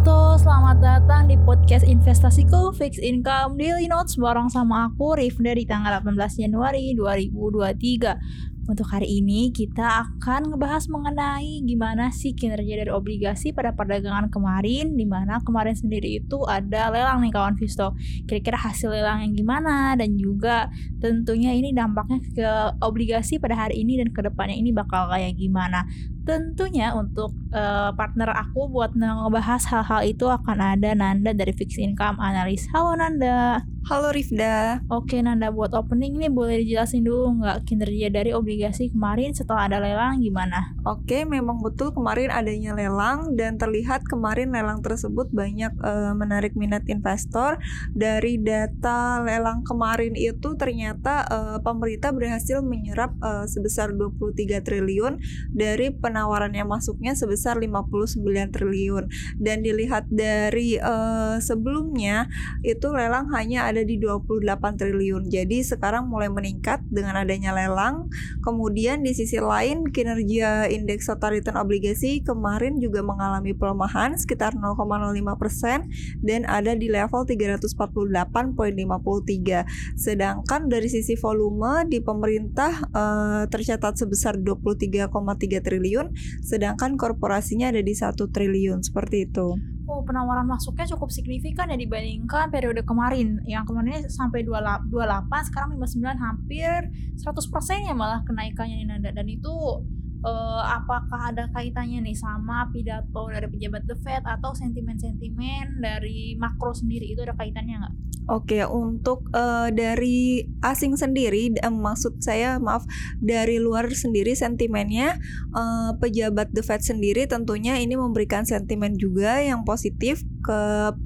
Visto, selamat datang di podcast investasiku Fix Income Daily Notes bareng sama aku Rif dari tanggal 18 Januari 2023 untuk hari ini kita akan ngebahas mengenai gimana sih kinerja dari obligasi pada perdagangan kemarin Di mana kemarin sendiri itu ada lelang nih kawan Visto. Kira-kira hasil lelang yang gimana dan juga tentunya ini dampaknya ke obligasi pada hari ini dan ke depannya ini bakal kayak gimana Tentunya untuk uh, partner aku buat ngebahas hal-hal itu akan ada Nanda dari Fixed Income Analyst Halo Nanda Halo Rifda. Oke Nanda buat opening nih boleh dijelasin dulu nggak kinerja dari obligasi kemarin setelah ada lelang gimana? Oke memang betul kemarin adanya lelang dan terlihat kemarin lelang tersebut banyak uh, menarik minat investor. Dari data lelang kemarin itu ternyata uh, pemerintah berhasil menyerap uh, sebesar 23 triliun dari penawaran yang masuknya sebesar 59 triliun dan dilihat dari uh, sebelumnya itu lelang hanya ada di 28 triliun. Jadi sekarang mulai meningkat dengan adanya lelang. Kemudian di sisi lain kinerja indeks total return obligasi kemarin juga mengalami pelemahan sekitar 0,05% dan ada di level 348.53. Sedangkan dari sisi volume di pemerintah uh, tercatat sebesar 23,3 triliun sedangkan korporasinya ada di 1 triliun seperti itu oh penawaran masuknya cukup signifikan ya dibandingkan periode kemarin. Yang kemarin sampai 28 sekarang 59 hampir 100% ya malah kenaikannya nih Nanda. Dan itu uh, apakah ada kaitannya nih sama pidato dari pejabat The Fed atau sentimen-sentimen dari makro sendiri? Itu ada kaitannya nggak? Oke, untuk uh, dari asing sendiri, uh, maksud saya maaf dari luar sendiri sentimennya uh, pejabat The Fed sendiri tentunya ini memberikan sentimen juga yang positif ke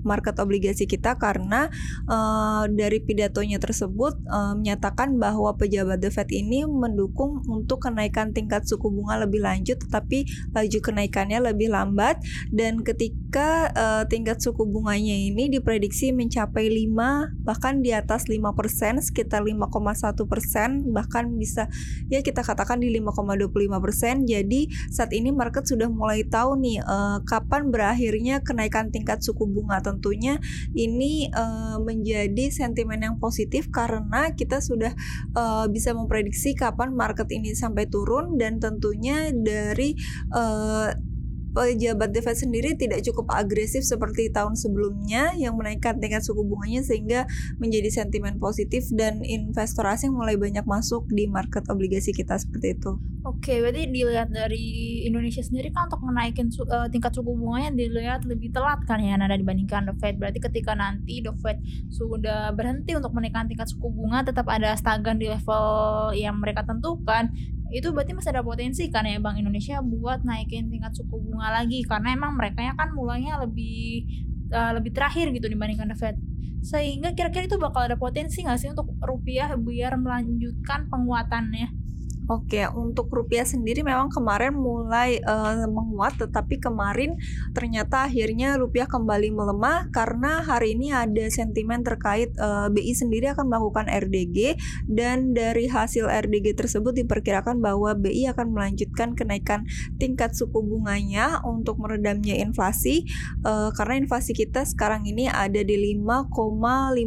market obligasi kita karena uh, dari pidatonya tersebut uh, menyatakan bahwa pejabat The Fed ini mendukung untuk kenaikan tingkat suku bunga lebih lanjut tetapi laju kenaikannya lebih lambat. Dan ketika uh, tingkat suku bunganya ini diprediksi mencapai 5 bahkan di atas 5% sekitar 5,1% bahkan bisa ya kita katakan di 5,25% jadi saat ini market sudah mulai tahu nih uh, kapan berakhirnya kenaikan tingkat suku bunga. Tentunya ini uh, menjadi sentimen yang positif karena kita sudah uh, bisa memprediksi kapan market ini sampai turun dan tentunya dari uh, pejabat The Fed sendiri tidak cukup agresif seperti tahun sebelumnya yang menaikkan tingkat suku bunganya sehingga menjadi sentimen positif dan investor asing mulai banyak masuk di market obligasi kita seperti itu. Oke, berarti dilihat dari Indonesia sendiri kan untuk menaikin su uh, tingkat suku bunganya dilihat lebih telat kan ya Nada dibandingkan The Fed. Berarti ketika nanti The Fed sudah berhenti untuk menaikkan tingkat suku bunga tetap ada stagnan di level yang mereka tentukan itu berarti masih ada potensi kan ya Bank Indonesia buat naikin tingkat suku bunga lagi. Karena emang mereka ya kan mulainya lebih uh, lebih terakhir gitu dibandingkan The Fed. Sehingga kira-kira itu bakal ada potensi nggak sih untuk rupiah biar melanjutkan penguatannya Oke, untuk rupiah sendiri memang kemarin mulai uh, menguat, tetapi kemarin ternyata akhirnya rupiah kembali melemah karena hari ini ada sentimen terkait uh, eh, BI sendiri akan melakukan RDG dan dari hasil RDG tersebut diperkirakan bahwa BI akan melanjutkan kenaikan tingkat suku bunganya untuk meredamnya inflasi uh, karena inflasi kita sekarang ini ada di 5,51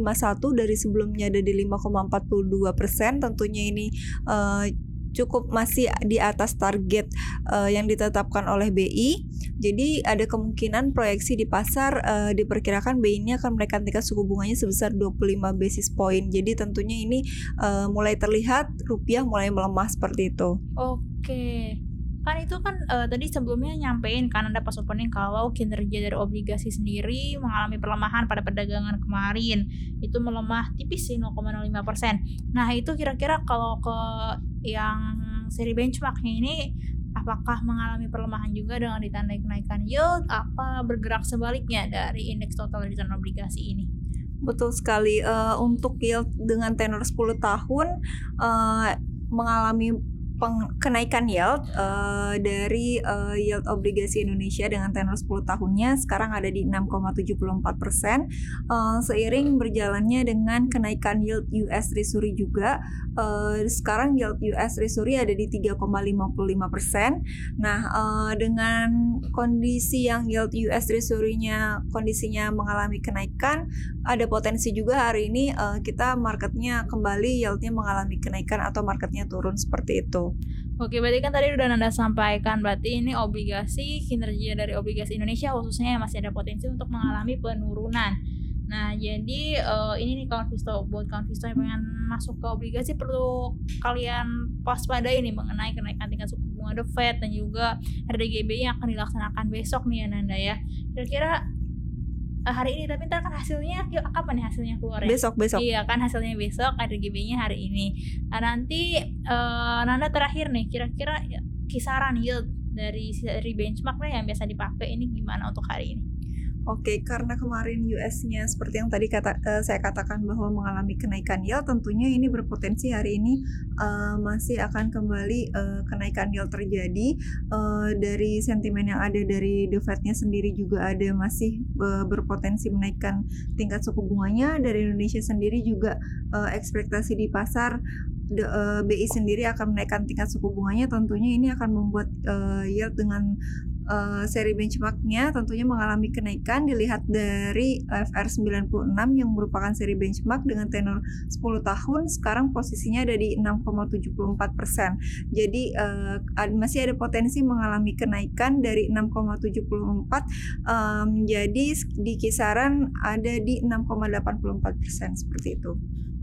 dari sebelumnya ada di 5,42 persen. Tentunya ini uh, cukup masih di atas target uh, yang ditetapkan oleh BI. Jadi ada kemungkinan proyeksi di pasar uh, diperkirakan BI ini akan menaikkan tingkat suku bunganya sebesar 25 basis point. Jadi tentunya ini uh, mulai terlihat rupiah mulai melemah seperti itu. Oke kan itu kan uh, tadi sebelumnya nyampein kan ada pas opening kalau kinerja dari obligasi sendiri mengalami pelemahan pada perdagangan kemarin itu melemah tipis sih 0,05 persen. Nah itu kira-kira kalau ke yang seri benchmarknya ini apakah mengalami pelemahan juga dengan ditandai kenaikan yield apa bergerak sebaliknya dari indeks total return obligasi ini? Betul sekali uh, untuk yield dengan tenor 10 tahun uh, mengalami peng- kenaikan yield uh, dari uh, yield obligasi Indonesia dengan tenor 10 tahunnya sekarang ada di 6,74 persen uh, seiring berjalannya dengan kenaikan yield US Treasury juga uh, sekarang yield US Treasury ada di 3,55 persen. Nah uh, dengan kondisi yang yield US Treasury-nya kondisinya mengalami kenaikan ada potensi juga hari ini uh, kita marketnya kembali yieldnya mengalami kenaikan atau marketnya turun seperti itu. Oke, berarti kan tadi udah Nanda sampaikan berarti ini obligasi kinerja dari obligasi Indonesia khususnya masih ada potensi untuk mengalami penurunan. Nah, jadi uh, ini nih kawan Visto buat kawan Visto yang pengen masuk ke obligasi perlu kalian waspada ini mengenai kenaikan tingkat suku bunga The Fed dan juga RDGB yang akan dilaksanakan besok nih ya Nanda ya. Kira-kira hari ini tapi ntar kan hasilnya kapan nih hasilnya keluar ya? Besok besok. Iya kan hasilnya besok RGB-nya hari ini. Nah, nanti uh, Nanda terakhir nih kira-kira kisaran yield dari dari benchmark yang biasa dipakai ini gimana untuk hari ini? Oke, karena kemarin US-nya seperti yang tadi kata uh, saya katakan bahwa mengalami kenaikan yield, tentunya ini berpotensi hari ini uh, masih akan kembali uh, kenaikan yield terjadi. Uh, dari sentimen yang ada dari The Fed-nya sendiri juga ada masih uh, berpotensi menaikkan tingkat suku bunganya. Dari Indonesia sendiri juga uh, ekspektasi di pasar the, uh, BI sendiri akan menaikkan tingkat suku bunganya. Tentunya ini akan membuat uh, yield dengan uh, seri benchmarknya tentunya mengalami kenaikan dilihat dari FR 96 yang merupakan seri benchmark dengan tenor 10 tahun sekarang posisinya ada di 6,74 persen jadi uh, masih ada potensi mengalami kenaikan dari 6,74 um, jadi di kisaran ada di 6,84 persen seperti itu.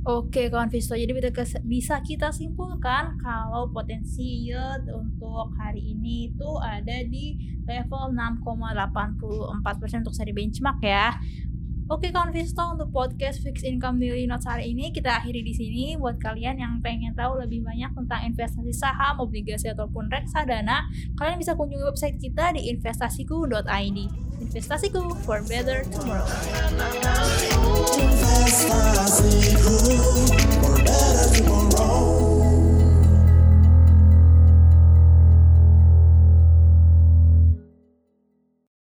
Oke, kawan Visto. Jadi bisa kita simpulkan kalau potensi yield untuk hari ini itu ada di level 6,84% untuk seri benchmark ya. Oke Konvisto untuk podcast Fix Income Daily Notes hari ini kita akhiri di sini buat kalian yang pengen tahu lebih banyak tentang investasi saham, obligasi ataupun reksadana, kalian bisa kunjungi website kita di investasiku.id. Investasiku for better tomorrow.